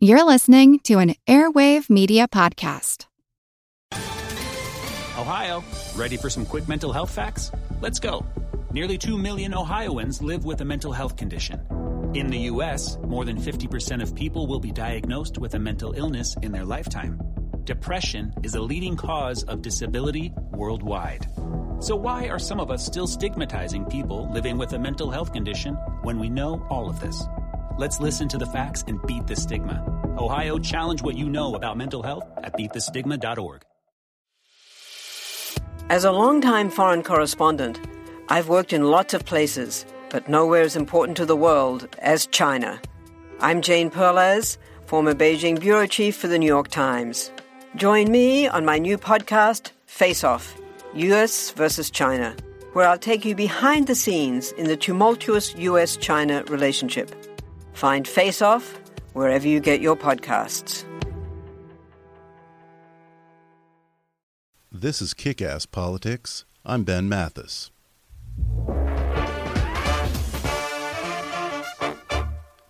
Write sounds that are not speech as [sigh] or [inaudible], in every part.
You're listening to an Airwave Media Podcast. Ohio, ready for some quick mental health facts? Let's go. Nearly 2 million Ohioans live with a mental health condition. In the U.S., more than 50% of people will be diagnosed with a mental illness in their lifetime. Depression is a leading cause of disability worldwide. So, why are some of us still stigmatizing people living with a mental health condition when we know all of this? Let's listen to the facts and beat the stigma. Ohio, challenge what you know about mental health at beatthestigma.org. As a longtime foreign correspondent, I've worked in lots of places, but nowhere as important to the world as China. I'm Jane Perlez, former Beijing bureau chief for the New York Times. Join me on my new podcast, Face Off US versus China, where I'll take you behind the scenes in the tumultuous US China relationship. Find Face Off wherever you get your podcasts. This is Kick Ass Politics. I'm Ben Mathis.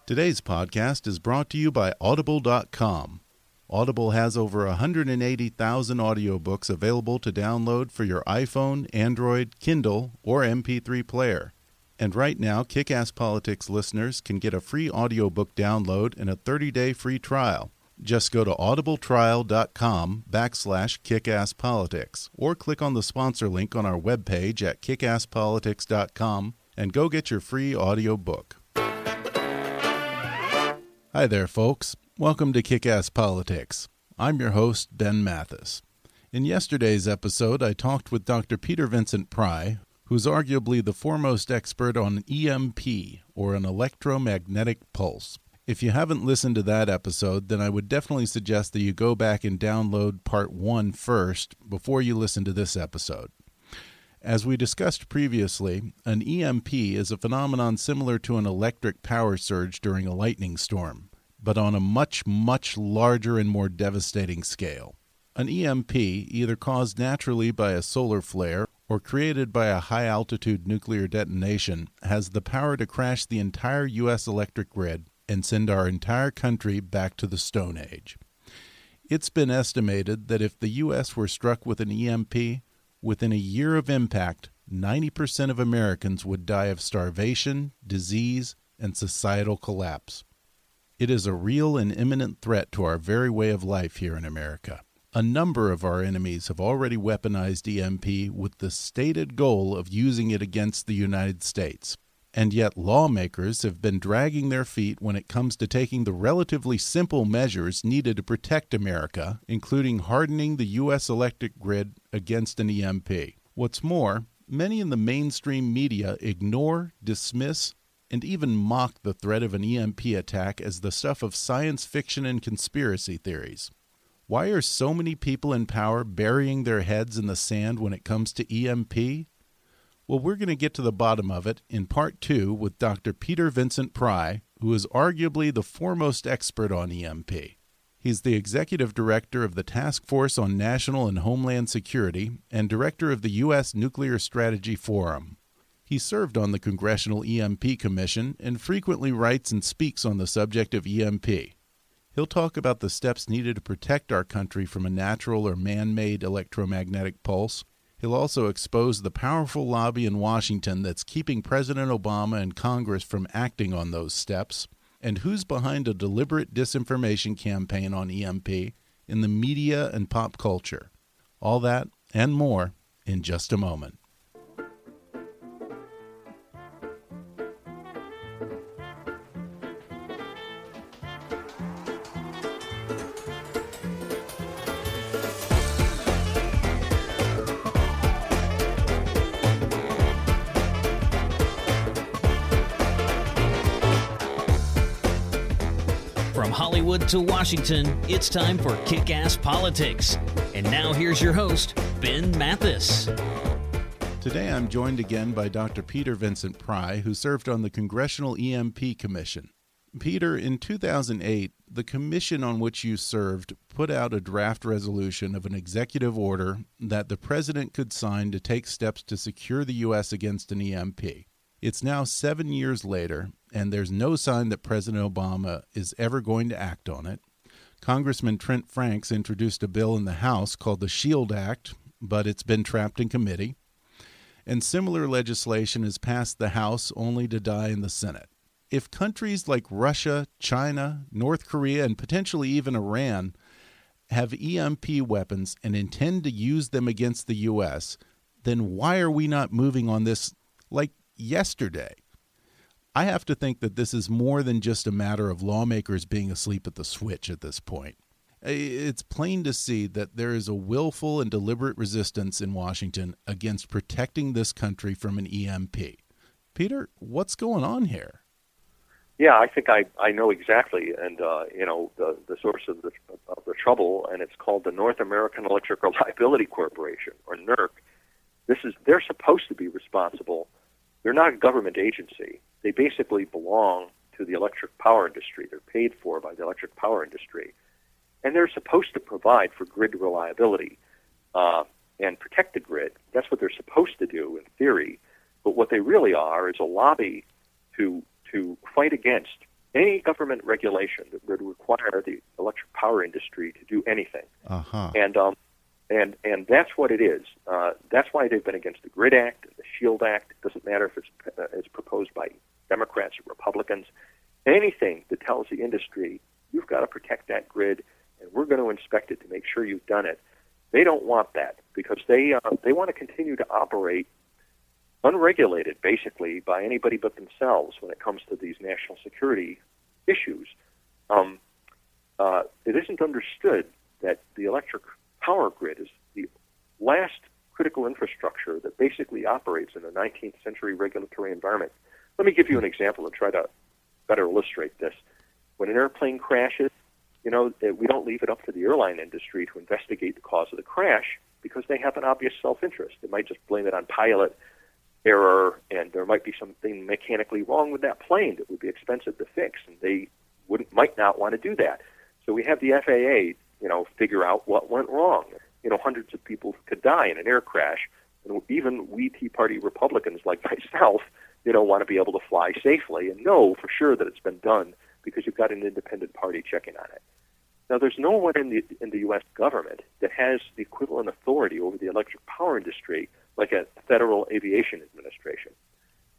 Today's podcast is brought to you by Audible.com. Audible has over 180,000 audiobooks available to download for your iPhone, Android, Kindle, or MP3 player. And right now, Kick Ass Politics listeners can get a free audiobook download and a 30-day free trial. Just go to audibletrial.com backslash kickasspolitics or click on the sponsor link on our webpage at kickasspolitics.com and go get your free audiobook. Hi there, folks. Welcome to Kick Ass Politics. I'm your host, Ben Mathis. In yesterday's episode, I talked with Dr. Peter Vincent Pry, who's arguably the foremost expert on EMP, or an electromagnetic pulse. If you haven't listened to that episode, then I would definitely suggest that you go back and download part one first before you listen to this episode. As we discussed previously, an EMP is a phenomenon similar to an electric power surge during a lightning storm, but on a much, much larger and more devastating scale. An EMP, either caused naturally by a solar flare or created by a high altitude nuclear detonation, has the power to crash the entire U.S. electric grid and send our entire country back to the Stone Age. It's been estimated that if the U.S. were struck with an EMP, within a year of impact, 90% of Americans would die of starvation, disease, and societal collapse. It is a real and imminent threat to our very way of life here in America. A number of our enemies have already weaponized EMP with the stated goal of using it against the United States. And yet, lawmakers have been dragging their feet when it comes to taking the relatively simple measures needed to protect America, including hardening the U.S. electric grid against an EMP. What's more, many in the mainstream media ignore, dismiss, and even mock the threat of an EMP attack as the stuff of science fiction and conspiracy theories. Why are so many people in power burying their heads in the sand when it comes to EMP? Well, we're going to get to the bottom of it in part two with Dr. Peter Vincent Pry, who is arguably the foremost expert on EMP. He's the executive director of the Task Force on National and Homeland Security and director of the U.S. Nuclear Strategy Forum. He served on the Congressional EMP Commission and frequently writes and speaks on the subject of EMP. He'll talk about the steps needed to protect our country from a natural or man made electromagnetic pulse. He'll also expose the powerful lobby in Washington that's keeping President Obama and Congress from acting on those steps, and who's behind a deliberate disinformation campaign on EMP in the media and pop culture. All that and more in just a moment. Hollywood to Washington, it's time for Kick Ass Politics. And now here's your host, Ben Mathis. Today I'm joined again by Dr. Peter Vincent Pry, who served on the Congressional EMP Commission. Peter, in 2008, the commission on which you served put out a draft resolution of an executive order that the president could sign to take steps to secure the U.S. against an EMP. It's now seven years later, and there's no sign that President Obama is ever going to act on it. Congressman Trent Franks introduced a bill in the House called the SHIELD Act, but it's been trapped in committee. And similar legislation has passed the House only to die in the Senate. If countries like Russia, China, North Korea, and potentially even Iran have EMP weapons and intend to use them against the U.S., then why are we not moving on this like yesterday? I have to think that this is more than just a matter of lawmakers being asleep at the switch at this point. It's plain to see that there is a willful and deliberate resistance in Washington against protecting this country from an EMP. Peter, what's going on here? Yeah, I think I, I know exactly, and uh, you know the the source of the of the trouble, and it's called the North American Electric Reliability [laughs] Corporation, or NERC. This is they're supposed to be responsible. They're not a government agency. They basically belong to the electric power industry. They're paid for by the electric power industry, and they're supposed to provide for grid reliability uh, and protect the grid. That's what they're supposed to do in theory. But what they really are is a lobby to to fight against any government regulation that would require the electric power industry to do anything. Uh-huh. And um, and and that's what it is. Uh, that's why they've been against the Grid Act, the Shield Act. It doesn't matter if it's uh, it's proposed by Democrats or Republicans. Anything that tells the industry you've got to protect that grid, and we're going to inspect it to make sure you've done it. They don't want that because they uh, they want to continue to operate unregulated, basically, by anybody but themselves when it comes to these national security issues. Um, uh, it isn't understood that the electric power grid is the last critical infrastructure that basically operates in a 19th century regulatory environment. Let me give you an example and try to better illustrate this. When an airplane crashes, you know, we don't leave it up to the airline industry to investigate the cause of the crash because they have an obvious self-interest. They might just blame it on pilot error, and there might be something mechanically wrong with that plane that would be expensive to fix, and they wouldn't might not want to do that. So we have the FAA, you know, figure out what went wrong. You know, hundreds of people could die in an air crash, and even we Tea Party Republicans like [laughs] myself, you know, want to be able to fly safely and know for sure that it's been done because you've got an independent party checking on it. Now, there's no one in the in the U.S. government that has the equivalent authority over the electric power industry like a Federal Aviation Administration.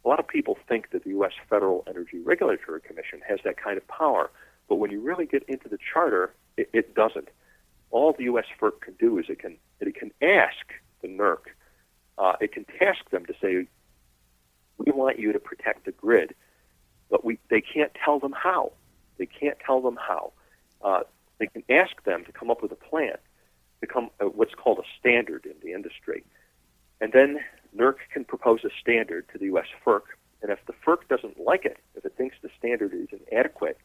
A lot of people think that the U.S. Federal Energy Regulatory Commission has that kind of power, but when you really get into the charter, it, it doesn't. All the U.S. FERC can do is it can it can ask the NERC, uh, it can task them to say, we want you to protect the grid, but we they can't tell them how. They can't tell them how. Uh, they can ask them to come up with a plan, to come uh, what's called a standard in the industry. And then NERC can propose a standard to the U.S. FERC, and if the FERC doesn't like it, if it thinks the standard is inadequate,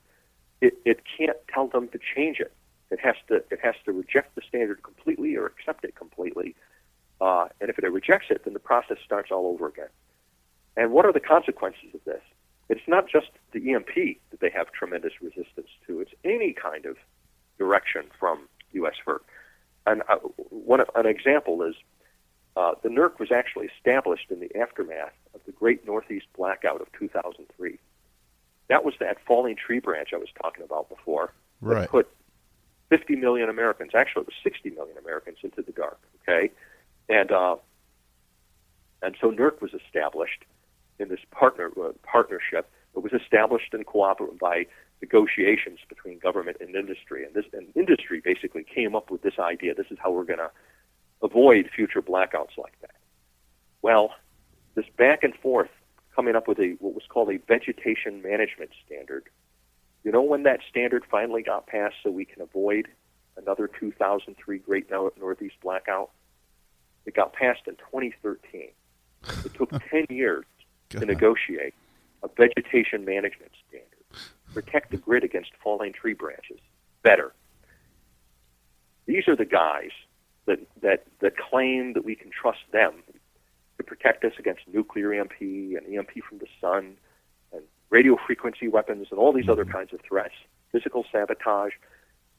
it, it can't tell them to change it. It has to it has to reject the standard completely or accept it completely. Uh, and if it rejects it, then the process starts all over again. And what are the consequences of this? It's not just the EMP that they have tremendous resistance to. It's any kind of direction from U.S. FERC. And uh, one an example is uh, the NERC was actually established in the aftermath of the Great Northeast Blackout of 2003. That was that falling tree branch I was talking about before right. that put 50 million Americans, actually it was 60 million Americans, into the dark. Okay, and uh, and so NERC was established in this partner uh, partnership. It was established and cooperated by negotiations between government and industry, and this and industry basically came up with this idea. This is how we're going to avoid future blackouts like that. Well, this back and forth coming up with a what was called a vegetation management standard. You know when that standard finally got passed so we can avoid another 2003 Great Northeast blackout? It got passed in 2013. It took [laughs] 10 years to negotiate a vegetation management standard, to protect the grid against falling tree branches better. These are the guys that, that, that claim that we can trust them to protect us against nuclear EMP and EMP from the sun radio frequency weapons and all these other kinds of threats, physical sabotage.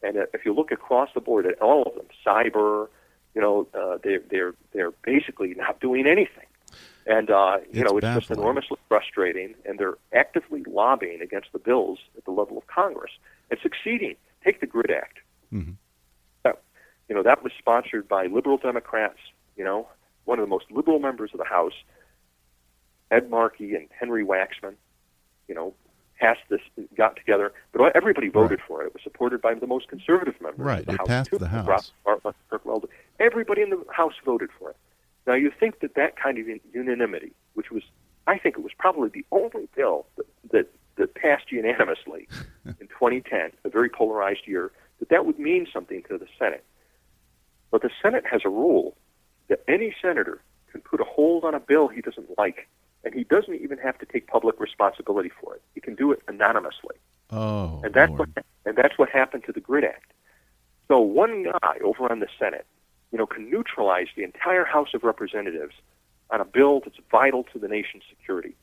And uh, if you look across the board at all of them, cyber, you know, uh, they're, they're, they're basically not doing anything. And uh, you It's know, it's just enormously frustrating, and they're actively lobbying against the bills at the level of Congress and succeeding. Take the Grid Act. Mhm. That, you know, that was sponsored by liberal Democrats. You know, one of the most liberal members of the House, Ed Markey and Henry Waxman. You know, passed this, got together, but everybody voted for it. It was supported by the most conservative members Right, of the it House. passed too. the House. Bartlett, Curt Weldon. Everybody in the House voted for it. Now, you think that that kind of unanimity, which was, I think it was probably the only bill that, that, that passed unanimously [laughs] in 2010, a very polarized year, that that would mean something to the Senate. But the Senate has a rule that any senator can put a hold on a bill he doesn't like, and he doesn't even have to take public responsibility for it. He can do it anonymously. Oh, And that's Lord. what and that's what happened to the Grid Act. So one guy over on the Senate, you know, can neutralize the entire House of Representatives on a bill that's vital to the nation's security.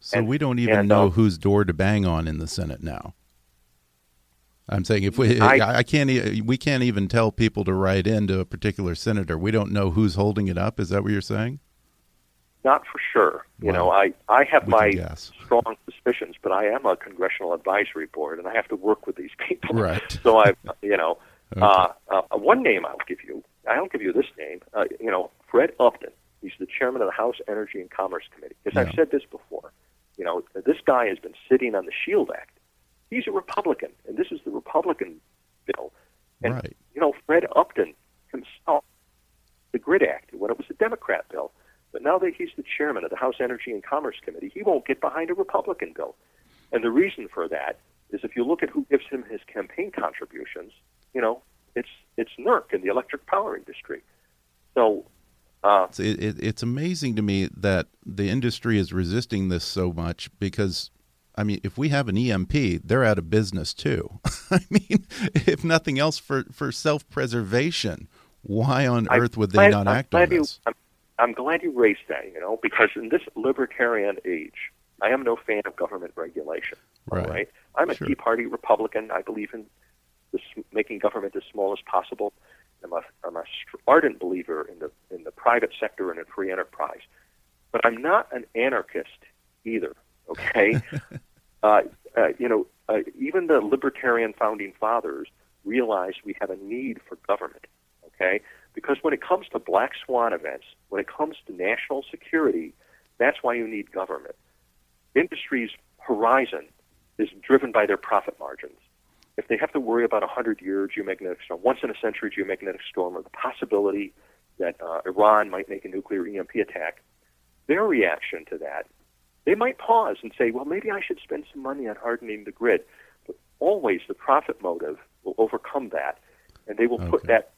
So and- we don't even and, know um, whose door to bang on in the Senate now. I'm saying if we, I- I, can't, we can't even tell people to write in to a particular senator. We don't know who's holding it up. Is that what you're saying? Not for sure. You know, I, I have my strong suspicions, but I am a congressional advisory board, and I have to work with these [laughs] people. Right. So I, you know, [laughs] Okay. uh, uh, one name I'll give you. I don't give you this name. Uh, you know, Fred Upton. He's the chairman of the House Energy and Commerce Committee. Because Yeah. I've said this before. You know, this guy has been sitting on the Shield Act. He's a Republican, and this is the Republican bill. And Right. you know, Fred Upton himself, the Grid Act, when it was a Democrat bill. But now that he's the chairman of the House Energy and Commerce Committee, he won't get behind a Republican bill. And the reason for that is if you look at who gives him his campaign contributions, you know, it's it's NERC in the electric power industry. So, uh, It's, it, it, it's amazing to me that the industry is resisting this so much because, I mean, if we have an EMP, they're out of business too. [laughs] I mean, if nothing else, for, for self preservation, why on I- earth would they not glad- act on glad you- this? I'm, glad you raised that, you know, because in this libertarian age, I am no fan of government regulation. Right. right? I'm a Sure. Tea Party Republican. I believe in the, s- making government as small as possible. I'm a, I'm a ardent believer in the in the private sector and in free enterprise. But I'm not an anarchist either. Okay, [laughs] uh, uh, you know, uh, even the libertarian founding fathers realized we have a need for government. Okay, because when it comes to black swan events, when it comes to national security, that's why you need government. Industry's horizon is driven by their profit margins. If they have to worry about a hundred-year geomagnetic storm, once in a century geomagnetic storm, or the possibility that uh, Iran might make a nuclear EMP attack, their reaction to that, they might pause and say, well, maybe I should spend some money on hardening the grid. But always the profit motive will overcome that, and they will put that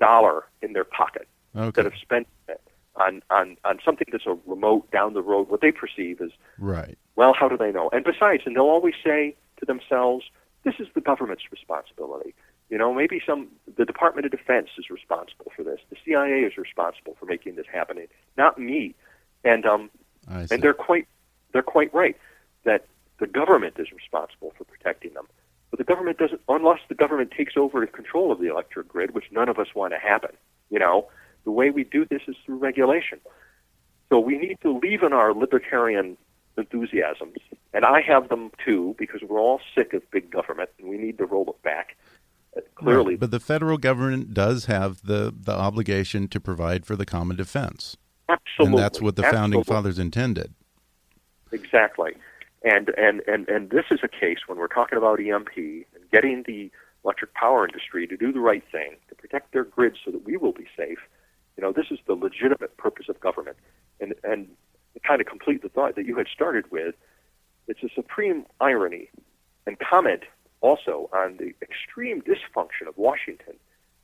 dollar in their pocket Okay. instead of spending it on, on, on something that's a remote down the road, what they perceive as Right. well, how do they know? And besides, and they'll always say to themselves, this is the government's responsibility. You know, maybe some the Department of Defense is responsible for this. The CIA is responsible for making this happen, not me. And um, and they're quite they're quite right that the government is responsible for protecting them. But the government doesn't unless the government takes over control of the electric grid, which none of us want to happen. You know, the way we do this is through regulation. So we need to leave in our libertarian enthusiasms, and I have them too, because we're all sick of big government, and we need to roll it back. Uh, clearly, Right. But the federal government does have the, the obligation to provide for the common defense. absolutely, And that's what the founding fathers intended. Exactly. And, and, and, and this is a case when we're talking about EMP and getting the electric power industry to do the right thing, to protect their grids so that we will be safe. You know, this is the legitimate purpose of government. And, and to kind of complete the thought that you had started with, it's a supreme irony and comment also on the extreme dysfunction of Washington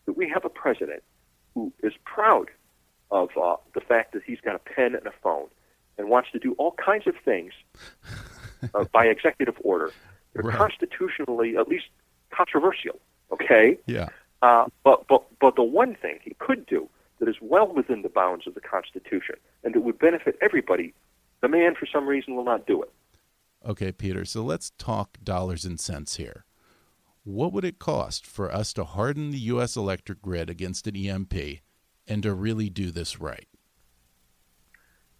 that we have a president who is proud of uh, the fact that he's got a pen and a phone and wants to do all kinds of things uh, by executive order that are Right. constitutionally at least controversial. Okay, Yeah. uh, but but but the one thing he could do that is well within the bounds of the Constitution and that would benefit everybody, the man for some reason will not do it. Okay, Peter. So let's talk dollars and cents here. What would it cost for us to harden the U.S. electric grid against an EMP and to really do this right?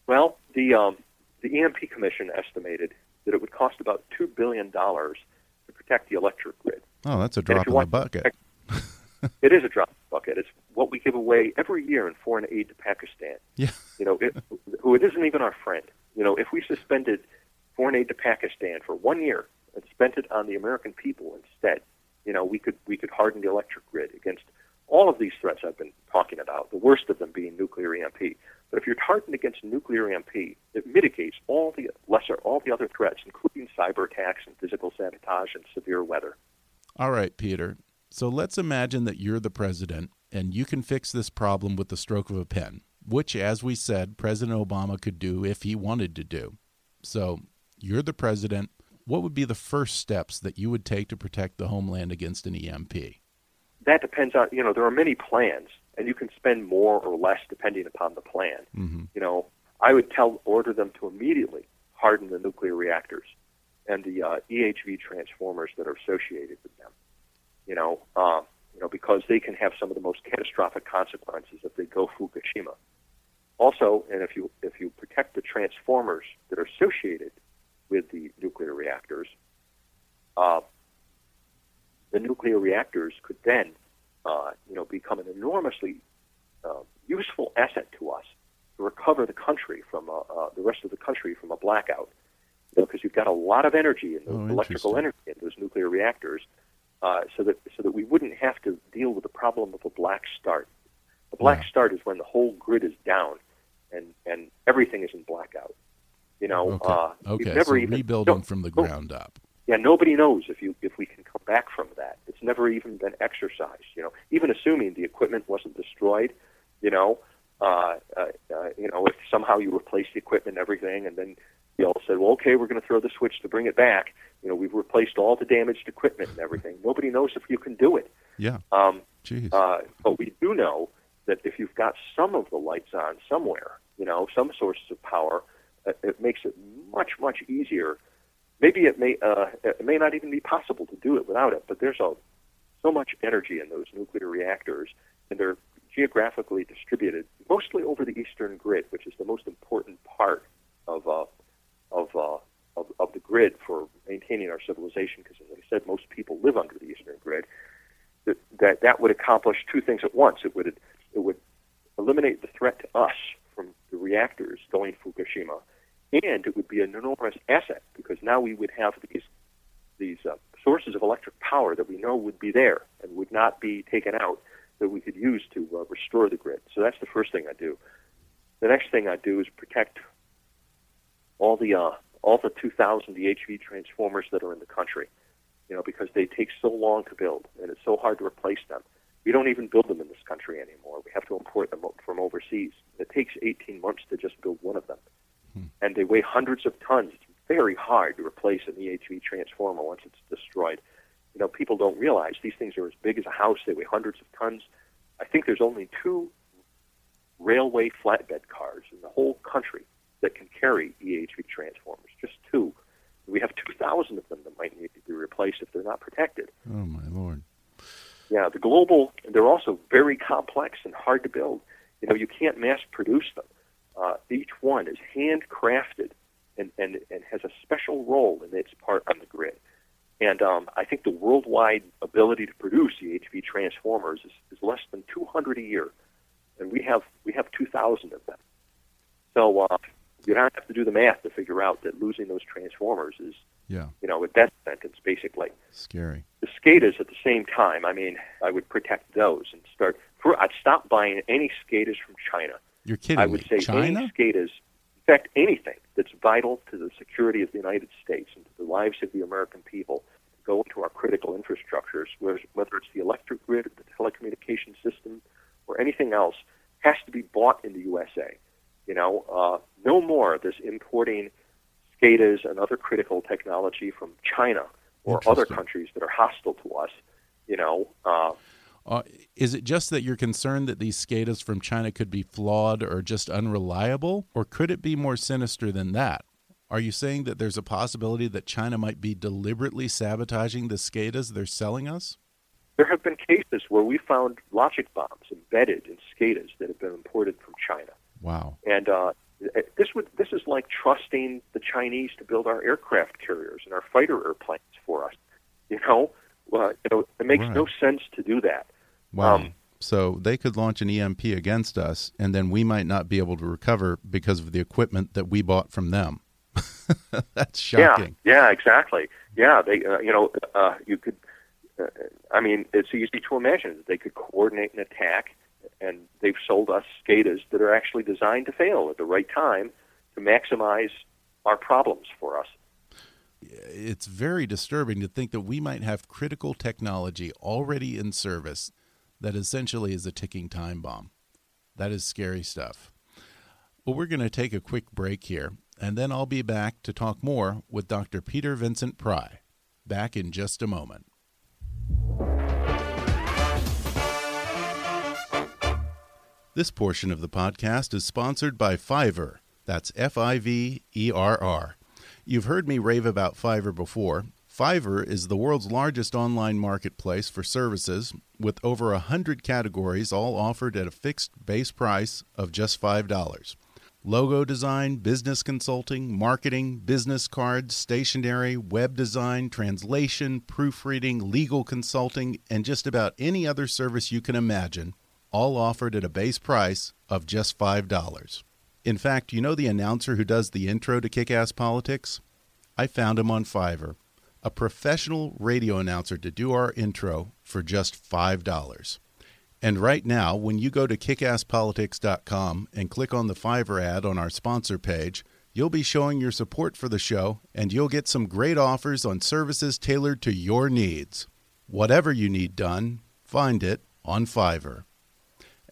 Well, the um, the EMP Commission estimated that it would cost about two billion dollars to protect the electric grid. Oh, that's a drop in the bucket. [laughs] it is a drop in the bucket. It's what we give away every year in foreign aid to Pakistan. Yeah. You know, it, who it isn't even our friend. You know, if we suspended foreign aid to Pakistan for one year and spent it on the American people instead, you know, we could we could harden the electric grid against all of these threats I've been talking about. The worst of them being nuclear EMP. But if you're hardened against nuclear EMP, it mitigates all the lesser, all the other threats, including cyber attacks and physical sabotage and severe weather. All right, Peter. So let's imagine that you're the president and you can fix this problem with the stroke of a pen, which, as we said, President Obama could do if he wanted to do. So you're the president. What would be the first steps that you would take to protect the homeland against an EMP? That depends on, you know, there are many plans and you can spend more or less depending upon the plan. Mm-hmm. You know, I would tell order them to immediately harden the nuclear reactors and the uh, EHV transformers that are associated with them. You know, uh, you know, because they can have some of the most catastrophic consequences if they go Fukushima. Also, and if you if you protect the transformers that are associated with the nuclear reactors, uh, the nuclear reactors could then uh, you know, become an enormously uh, useful asset to us to recover the country from uh, uh, the rest of the country from a blackout. You know, because you've got a lot of energy in those Oh, electrical energy in those nuclear reactors, uh, so that so that we wouldn't have to deal with the problem of a black start. A black start is when the whole grid is down, and and everything is in blackout. You know, Okay. uh, okay. never So even rebuilding from the ground up. Yeah, nobody knows if you if we can come back from that. It's never even been exercised. You know, even assuming the equipment wasn't destroyed, you know, uh, uh, uh, you know, if somehow you replace the equipment and everything, and then you all said, well, okay, we're going to throw the switch to bring it back. You know, we've replaced all the damaged equipment and everything. Nobody knows if you can do it. Yeah. Um, Jeez. uh, but we do know that if you've got some of the lights on somewhere, you know, some sources of power, it makes it much much easier. Maybe it may uh, it may not even be possible to do it without it, but there's a so much energy in those nuclear reactors, and they're geographically distributed mostly over the eastern grid, which is the most important part of uh, of, uh, of of the grid for maintaining our civilization. Because as I said, most people live under the eastern grid. That that, that would accomplish two things at once. It would it would eliminate the threat to us from the reactors going Fukushima, and it would be an enormous asset because now we would have these these uh, sources of electric power that we know would be there and would not be taken out that we could use to uh, restore the grid. So that's the first thing I do. The next thing I do is protect all the uh, all the 2,000 EHV transformers that are in the country. You know, because they take so long to build and it's so hard to replace them. We don't even build them in this country anymore. We have to import them from overseas. It takes 18 months to just build one of them, and they weigh hundreds of tons. It's very hard to replace an EHV transformer once it's destroyed. You know, people don't realize these things are as big as a house. They weigh hundreds of tons. I think there's only two railway flatbed cars in the whole country that can carry EHV transformers. Just two. We have 2,000 of them that might need to be replaced if they're not protected. oh my lord. Yeah, the global, they're also very complex and hard to build. You know, you can't mass produce them. Uh, each one is handcrafted and, and, and has a special role in its part on the grid. And um, I think the worldwide ability to produce EHV transformers is, is less than 200 a year, and we have we have 2,000 of them. So uh, you don't have to do the math to figure out that losing those transformers is, Yeah. you know, a death sentence basically Scary. the SCADAs at the same time, I mean, I would protect those and start. For, I'd stop buying any SCADAs from China. You're kidding I would me. say China? any SCADAs, in fact, anything that's vital to the security of the United States and to the lives of the American people, go into our critical infrastructures, whether whether it's the electric grid, or the telecommunication system, or anything else, has to be bought in the USA. You know, uh, no more this importing SCADAs and other critical technology from China or other countries that are hostile to us. You know, uh, Uh, is it just that you're concerned that these SCADAs from China could be flawed or just unreliable? Or could it be more sinister than that? Are you saying that there's a possibility that China might be deliberately sabotaging the SCADAs they're selling us? there have been cases where we found logic bombs embedded in SCADAs that have been imported from China. Wow. And uh, this would this is like trusting the Chinese to build our aircraft carriers and our fighter airplanes for us. You know, uh, you know, it makes Right. no sense to do that. Wow. Um, so they could launch an EMP against us, and then we might not be able to recover because of the equipment that we bought from them. [laughs] That's shocking. Yeah, yeah, exactly. Yeah, they, uh, you know, uh, you could. Uh, I mean, it's easy to imagine that they could coordinate an attack, and they've sold us SCADAs that are actually designed to fail at the right time to maximize our problems for us. It's very disturbing to think that we might have critical technology already in service that essentially is a ticking time bomb. That is scary stuff. Well, we're going to take a quick break here, and then I'll be back to talk more with Dr. Peter Vincent Pry. Back in just a moment. This portion of the podcast is sponsored by Fiverr. That's F I V E R R. You've heard me rave about Fiverr before. Fiverr is the world's largest online marketplace for services with over a hundred categories, all offered at a fixed base price of just $5. Logo design, business consulting, marketing, business cards, stationery, web design, translation, proofreading, legal consulting, and just about any other service you can imagine, all offered at a base price of just $5. In fact, you know the announcer who does the intro to Kick Ass Politics? I found him on Fiverr, a professional radio announcer to do our intro for just $5. And right now, when you go to kickasspolitics.com and click on the Fiverr ad on our sponsor page, you'll be showing your support for the show and you'll get some great offers on services tailored to your needs. Whatever you need done, find it on Fiverr.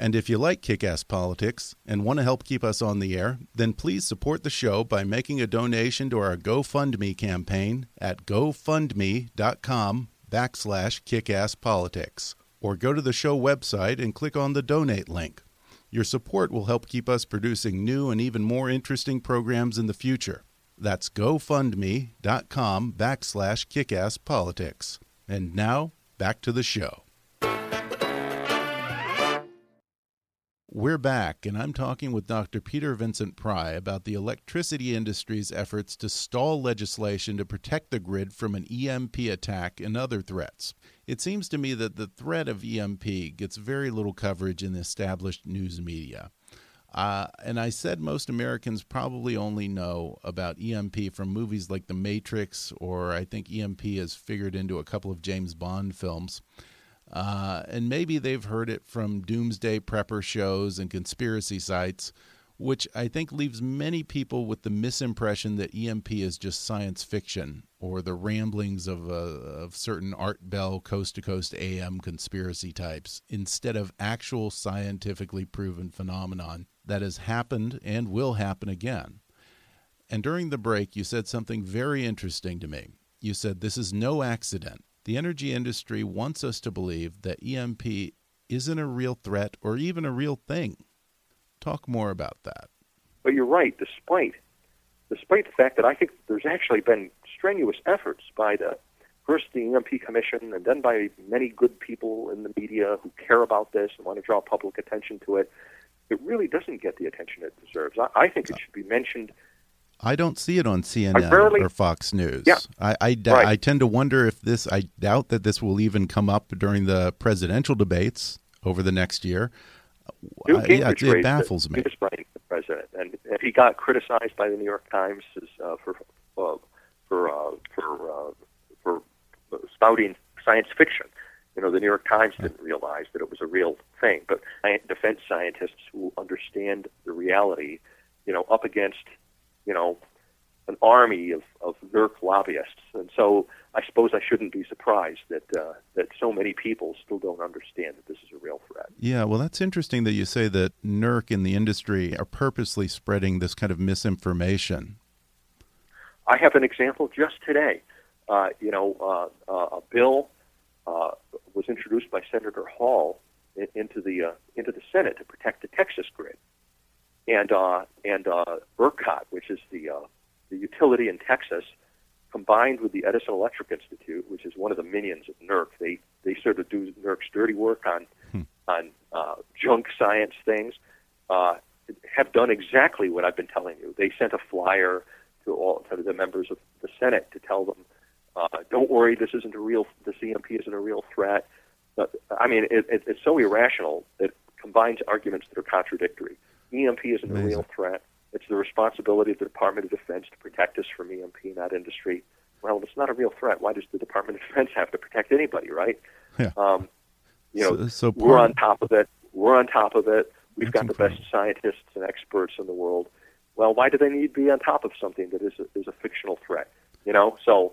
And if you like Kick Ass Politics and want to help keep us on the air, then please support the show by making a donation to our GoFundMe campaign at gofundme.com backslash kickasspolitics. Or go to the show website and click on the donate link. Your support will help keep us producing new and even more interesting programs in the future. That's gofundme.com backslash kickasspolitics. And now, back to the show. We're back, and I'm talking with Dr. Peter Vincent Pry about the electricity industry's efforts to stall legislation to protect the grid from an EMP attack and other threats. It seems to me that the threat of EMP gets very little coverage in the established news media. Uh, and I said most Americans probably only know about EMP from movies like The Matrix, or I think EMP has figured into a couple of James Bond films. Uh, and maybe they've heard it from doomsday prepper shows and conspiracy sites, which I think leaves many people with the misimpression that EMP is just science fiction or the ramblings of, uh, of certain Art Bell coast to coast AM conspiracy types instead of actual scientifically proven phenomenon that has happened and will happen again. And during the break, you said something very interesting to me. You said, This is no accident. The energy industry wants us to believe that EMP isn't a real threat or even a real thing. Talk more about that. But you're right, despite despite the fact that I think there's actually been strenuous efforts by the first the EMP Commission and then by many good people in the media who care about this and want to draw public attention to it, it really doesn't get the attention it deserves. I, I think it should be mentioned I don't see it on CNN rarely- or Fox News. Yeah. I, I, d- Right. I tend to wonder if this, I doubt that this will even come up during the presidential debates over the next year. Newt I- yeah, it baffles it. me. He was for president, and, and he got criticized by the New York Times as, uh, for uh, for uh, for uh, for spouting science fiction. You know, the New York Times didn't realize that it was a real thing, but defense scientists who understand the reality, you know, up against, you know, an army of, of NERC lobbyists, and so I suppose I shouldn't be surprised that uh, that so many people still don't understand that this is a real threat. Yeah, well, that's interesting that you say that NERC in the industry are purposely spreading this kind of misinformation. I have an example just today. Uh, you know, uh, uh, a bill uh, was introduced by Senator Hall into the uh, into the Senate to protect the Texas grid, and uh, and uh, ERCOT, which is the uh, the utility in Texas, combined with the Edison Electric Institute, which is one of the minions of NERC. They they sort of do NERC's dirty work on on uh, junk science things. Uh, have done exactly what I've been telling you. They sent a flyer to all to the members of the Senate to tell them, uh, "Don't worry, this isn't a real. The EMP isn't a real threat." But, I mean, it, it, it's so irrational that it combines arguments that are contradictory. EMP isn't Amazing. a real threat. It's the responsibility of the Department of Defense to protect us from EMP, not industry. Well, it's not a real threat. Why does the Department of Defense have to protect anybody, right? Yeah. Um, you know, So- so we're on top of it. We're on top of it. We've That's got the best scientists and experts in the world. Well, why do they need to be on top of something that is a, is a fictional threat? You know. So,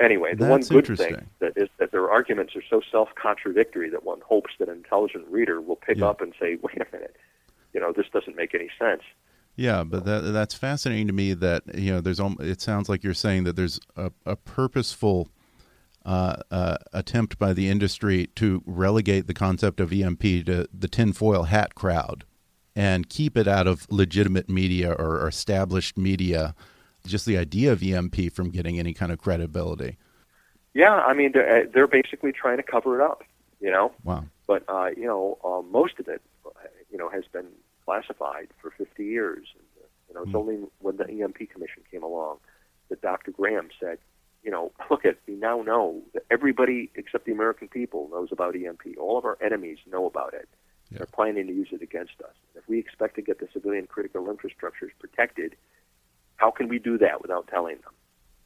anyway, the one good thing that is that their arguments are so self-contradictory that one hopes that an intelligent reader will pick Yeah. up and say, "Wait a minute, you know, this doesn't make any sense." Yeah, but that that's fascinating to me. That you know, there's it sounds like you're saying that there's a, a purposeful uh, uh, attempt by the industry to relegate the concept of EMP to the tinfoil hat crowd and keep it out of legitimate media or, or established media. Just the idea of EMP from getting any kind of credibility. Yeah, I mean, they're, uh, they're basically trying to cover it up. You know. Wow. but uh, you know, uh, most of it, uh, you know, has been classified for 50 years. And, uh, you know, it's Hmm. only when the EMP Commission came along that Dr. Graham said, you know, look at we now know that everybody except the American people knows about EMP. All of our enemies know about it. Yeah. They're planning to use it against us. If we expect to get the civilian critical infrastructures protected, how can we do that without telling them?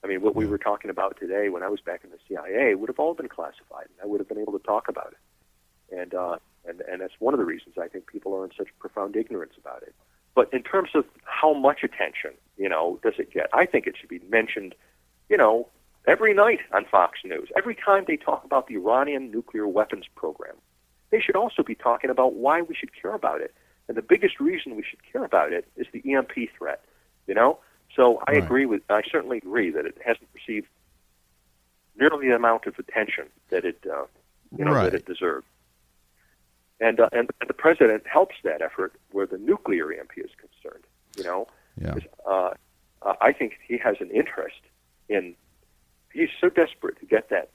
I mean, what we were talking about today when I was back in the CIA would have all been classified, and I would have been able to talk about it. And uh, and and that's one of the reasons I think people are in such profound ignorance about it. But in terms of how much attention, you know, does it get? I think it should be mentioned, you know, every night on Fox News. Every time they talk about the Iranian nuclear weapons program, they should also be talking about why we should care about it. And the biggest reason we should care about it is the EMP threat. You know, so I Right. agree with. I certainly agree that it hasn't received nearly the amount of attention that it, uh, you know, Right. that it deserved. And, uh, and the president helps that effort where the nuclear EMP is concerned. You know, Yeah. uh, uh, I think he has an interest in. He's so desperate to get that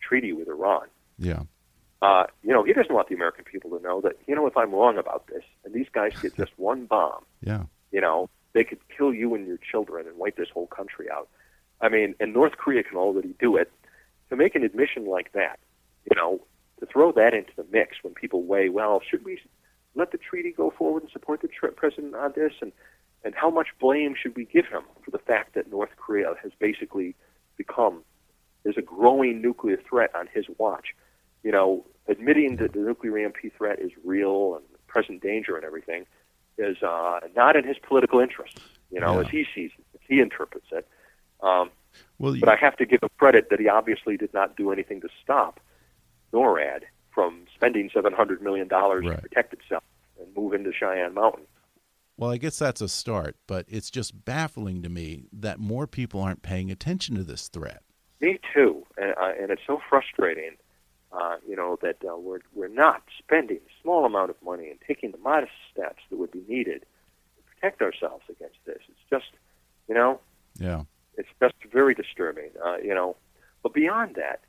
treaty with Iran. Yeah. Uh, you know, he doesn't want the American people to know that. You know, if I'm wrong about this, and these guys get just one bomb, [laughs] Yeah. you know, they could kill you and your children and wipe this whole country out. I mean, and North Korea can already do it. To make an admission like that, you know, to throw that into the mix when people weigh, well, should we let the treaty go forward and support the tr- president on this, and and how much blame should we give him for the fact that North Korea has basically become there's a growing nuclear threat on his watch. You know, admitting that the nuclear EMP threat is real and present danger and everything is uh, not in his political interest. You know, Yeah. as he sees it, as he interprets it. Um, Well, you, but I have to give him credit that he obviously did not do anything to stop NORAD from spending seven hundred million dollars Right. to protect itself and move into Cheyenne Mountain. Well, I guess that's a start, but it's just baffling to me that more people aren't paying attention to this threat. Me too, and, uh, and it's so frustrating, uh, you know, that uh, we're we're not spending a small amount of money and taking the modest steps that would be needed to protect ourselves against this. It's just, you know, Yeah. it's just very disturbing, uh, you know. But beyond that,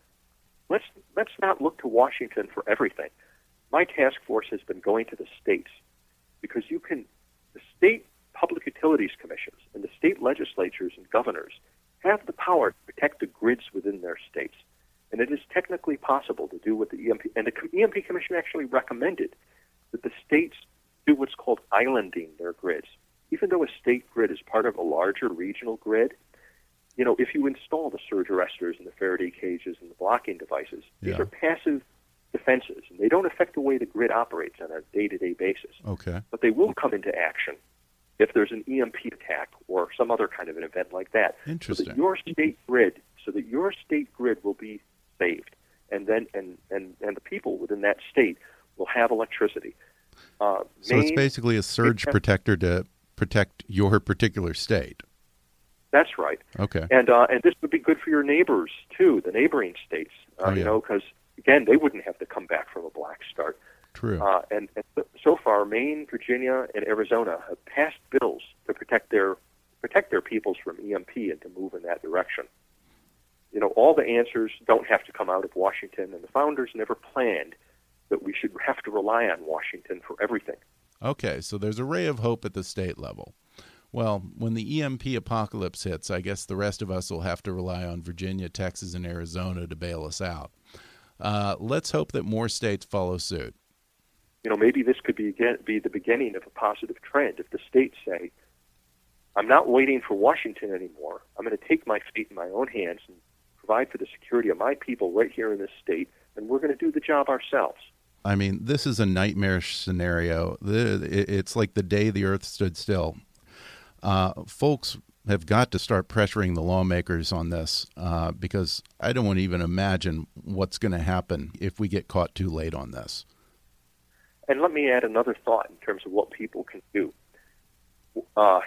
let's let's not look to Washington for everything. My task force has been going to the states because you can, the state public utilities commissions and the state legislatures and governors have the power to protect the grids within their states, and it is technically possible to do what the EMP and the EMP commission actually recommended that the states do what's called islanding their grids. Even though a state grid is part of a larger regional grid, you know, if you install the surge arresters and the Faraday cages and the blocking devices, these are passive defenses, and they don't affect the way the grid operates on a day-to-day basis. Okay. But they will come into action if there's an EMP attack or some other kind of an event like that. Interesting. So that your state grid, so that your state grid will be saved, and then and and and the people within that state will have electricity. Uh, So it's basically a surge protector to protect your particular state. That's right. Okay. And uh, and this would be good for your neighbors too, the neighboring states. Uh, Oh, yeah. You know, because again, they wouldn't have to come back from a black start. True. Uh, and, and so far, Maine, Virginia, and Arizona have passed bills to protect their protect their peoples from EMP and to move in that direction. You know, all the answers don't have to come out of Washington, and the founders never planned that we should have to rely on Washington for everything. Okay, so there's a ray of hope at the state level. Well, when the EMP apocalypse hits, I guess the rest of us will have to rely on Virginia, Texas, and Arizona to bail us out. Uh, let's hope that more states follow suit. You know, maybe this could be again, be the beginning of a positive trend if the states say, "I'm not waiting for Washington anymore. I'm going to take my fate in my own hands and provide for the security of my people right here in this state, and we're going to do the job ourselves." I mean, this is a nightmarish scenario. It's like the day the earth stood still. Uh, folks have got to start pressuring the lawmakers on this uh, because I don't want to even imagine what's going to happen if we get caught too late on this. And let me add another thought in terms of what people can do. Uh,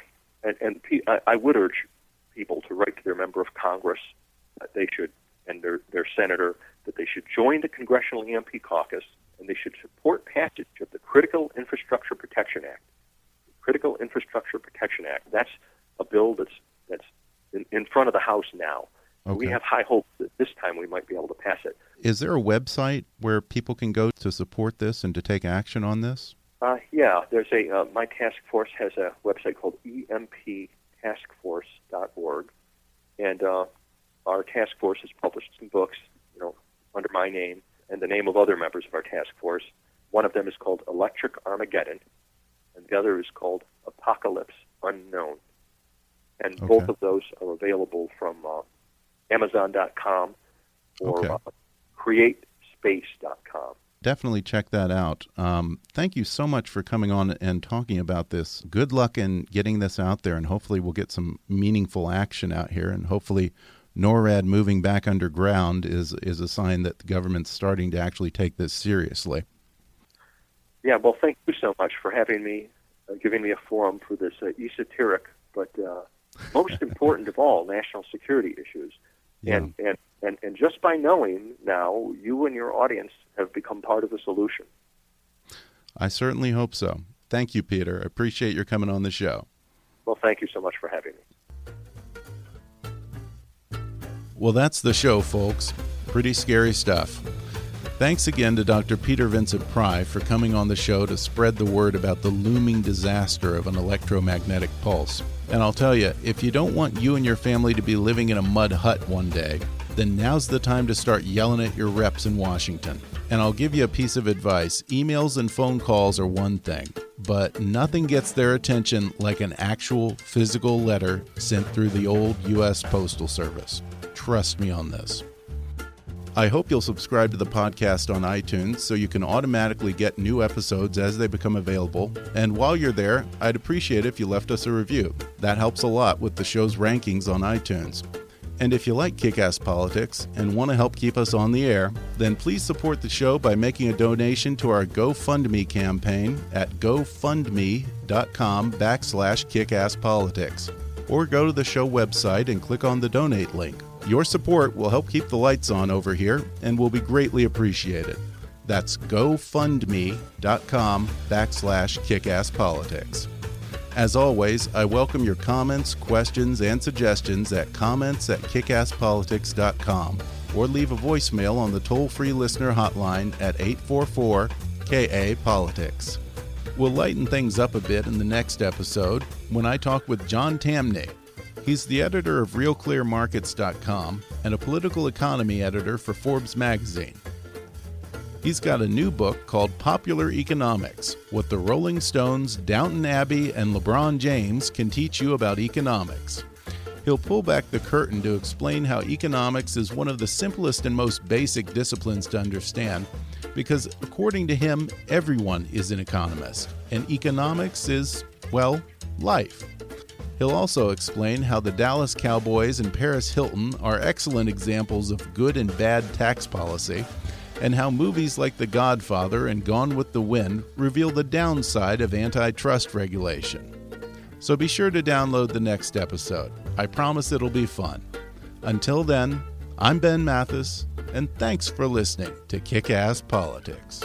and, and I would urge people to write to their member of Congress that they should, and their, their senator, that they should join the Congressional EMP caucus and they should support passage of the Critical Infrastructure Protection Act. Critical Infrastructure Protection Act. That's a bill that's that's in, in front of the House now. Okay. We have high hopes that this time we might be able to pass it. Is there a website where people can go to support this and to take action on this? Uh, yeah, there's a uh, my task force has a website called emptaskforce.org, and uh, our task force has published some books, you know, under my name and the name of other members of our task force. One of them is called Electric Armageddon, and the other is called Apocalypse Unknown. And okay. both of those are available from uh, Amazon.com or okay. uh, CreateSpace.com. Definitely check that out. Um, thank you so much for coming on and talking about this. Good luck in getting this out there, and hopefully, we'll get some meaningful action out here, and hopefully, NORAD moving back underground is is a sign that the government's starting to actually take this seriously. Yeah, well, thank you so much for having me, uh, giving me a forum for this uh, esoteric but uh, most important of all, national security issues. Yeah. And, and and and just by knowing now, you and your audience have become part of the solution. I certainly hope so. Thank you, Peter. I appreciate your coming on the show. Well, thank you so much for having me. Well, that's the show, folks. Pretty scary stuff. Thanks again to Dr. Peter Vincent Pry for coming on the show to spread the word about the looming disaster of an electromagnetic pulse. And I'll tell you, if you don't want you and your family to be living in a mud hut one day, then now's the time to start yelling at your reps in Washington. And I'll give you a piece of advice emails and phone calls are one thing, but nothing gets their attention like an actual physical letter sent through the old U.S. Postal Service. Trust me on this. I hope you'll subscribe to the podcast on iTunes so you can automatically get new episodes as they become available. And while you're there, I'd appreciate if you left us a review. That helps a lot with the show's rankings on iTunes. And if you like kick ass politics and want to help keep us on the air, then please support the show by making a donation to our GoFundMe campaign at gofundme.com backslash kickasspolitics. Or go to the show website and click on the donate link. Your support will help keep the lights on over here and will be greatly appreciated. That's gofundme.com backslash kickasspolitics. As always, I welcome your comments, questions, and suggestions at comments at kickasspolitics.com or leave a voicemail on the toll free listener hotline at 844 KA Politics. We'll lighten things up a bit in the next episode when I talk with John Tamny, He's the editor of RealClearMarkets.com and a political economy editor for Forbes magazine. He's got a new book called Popular Economics What the Rolling Stones, Downton Abbey, and LeBron James Can Teach You About Economics. He'll pull back the curtain to explain how economics is one of the simplest and most basic disciplines to understand, because according to him, everyone is an economist, and economics is, well, life. He'll also explain how the Dallas Cowboys and Paris Hilton are excellent examples of good and bad tax policy, and how movies like The Godfather and Gone with the Wind reveal the downside of antitrust regulation. So be sure to download the next episode. I promise it'll be fun. Until then, I'm Ben Mathis, and thanks for listening to Kick Ass Politics.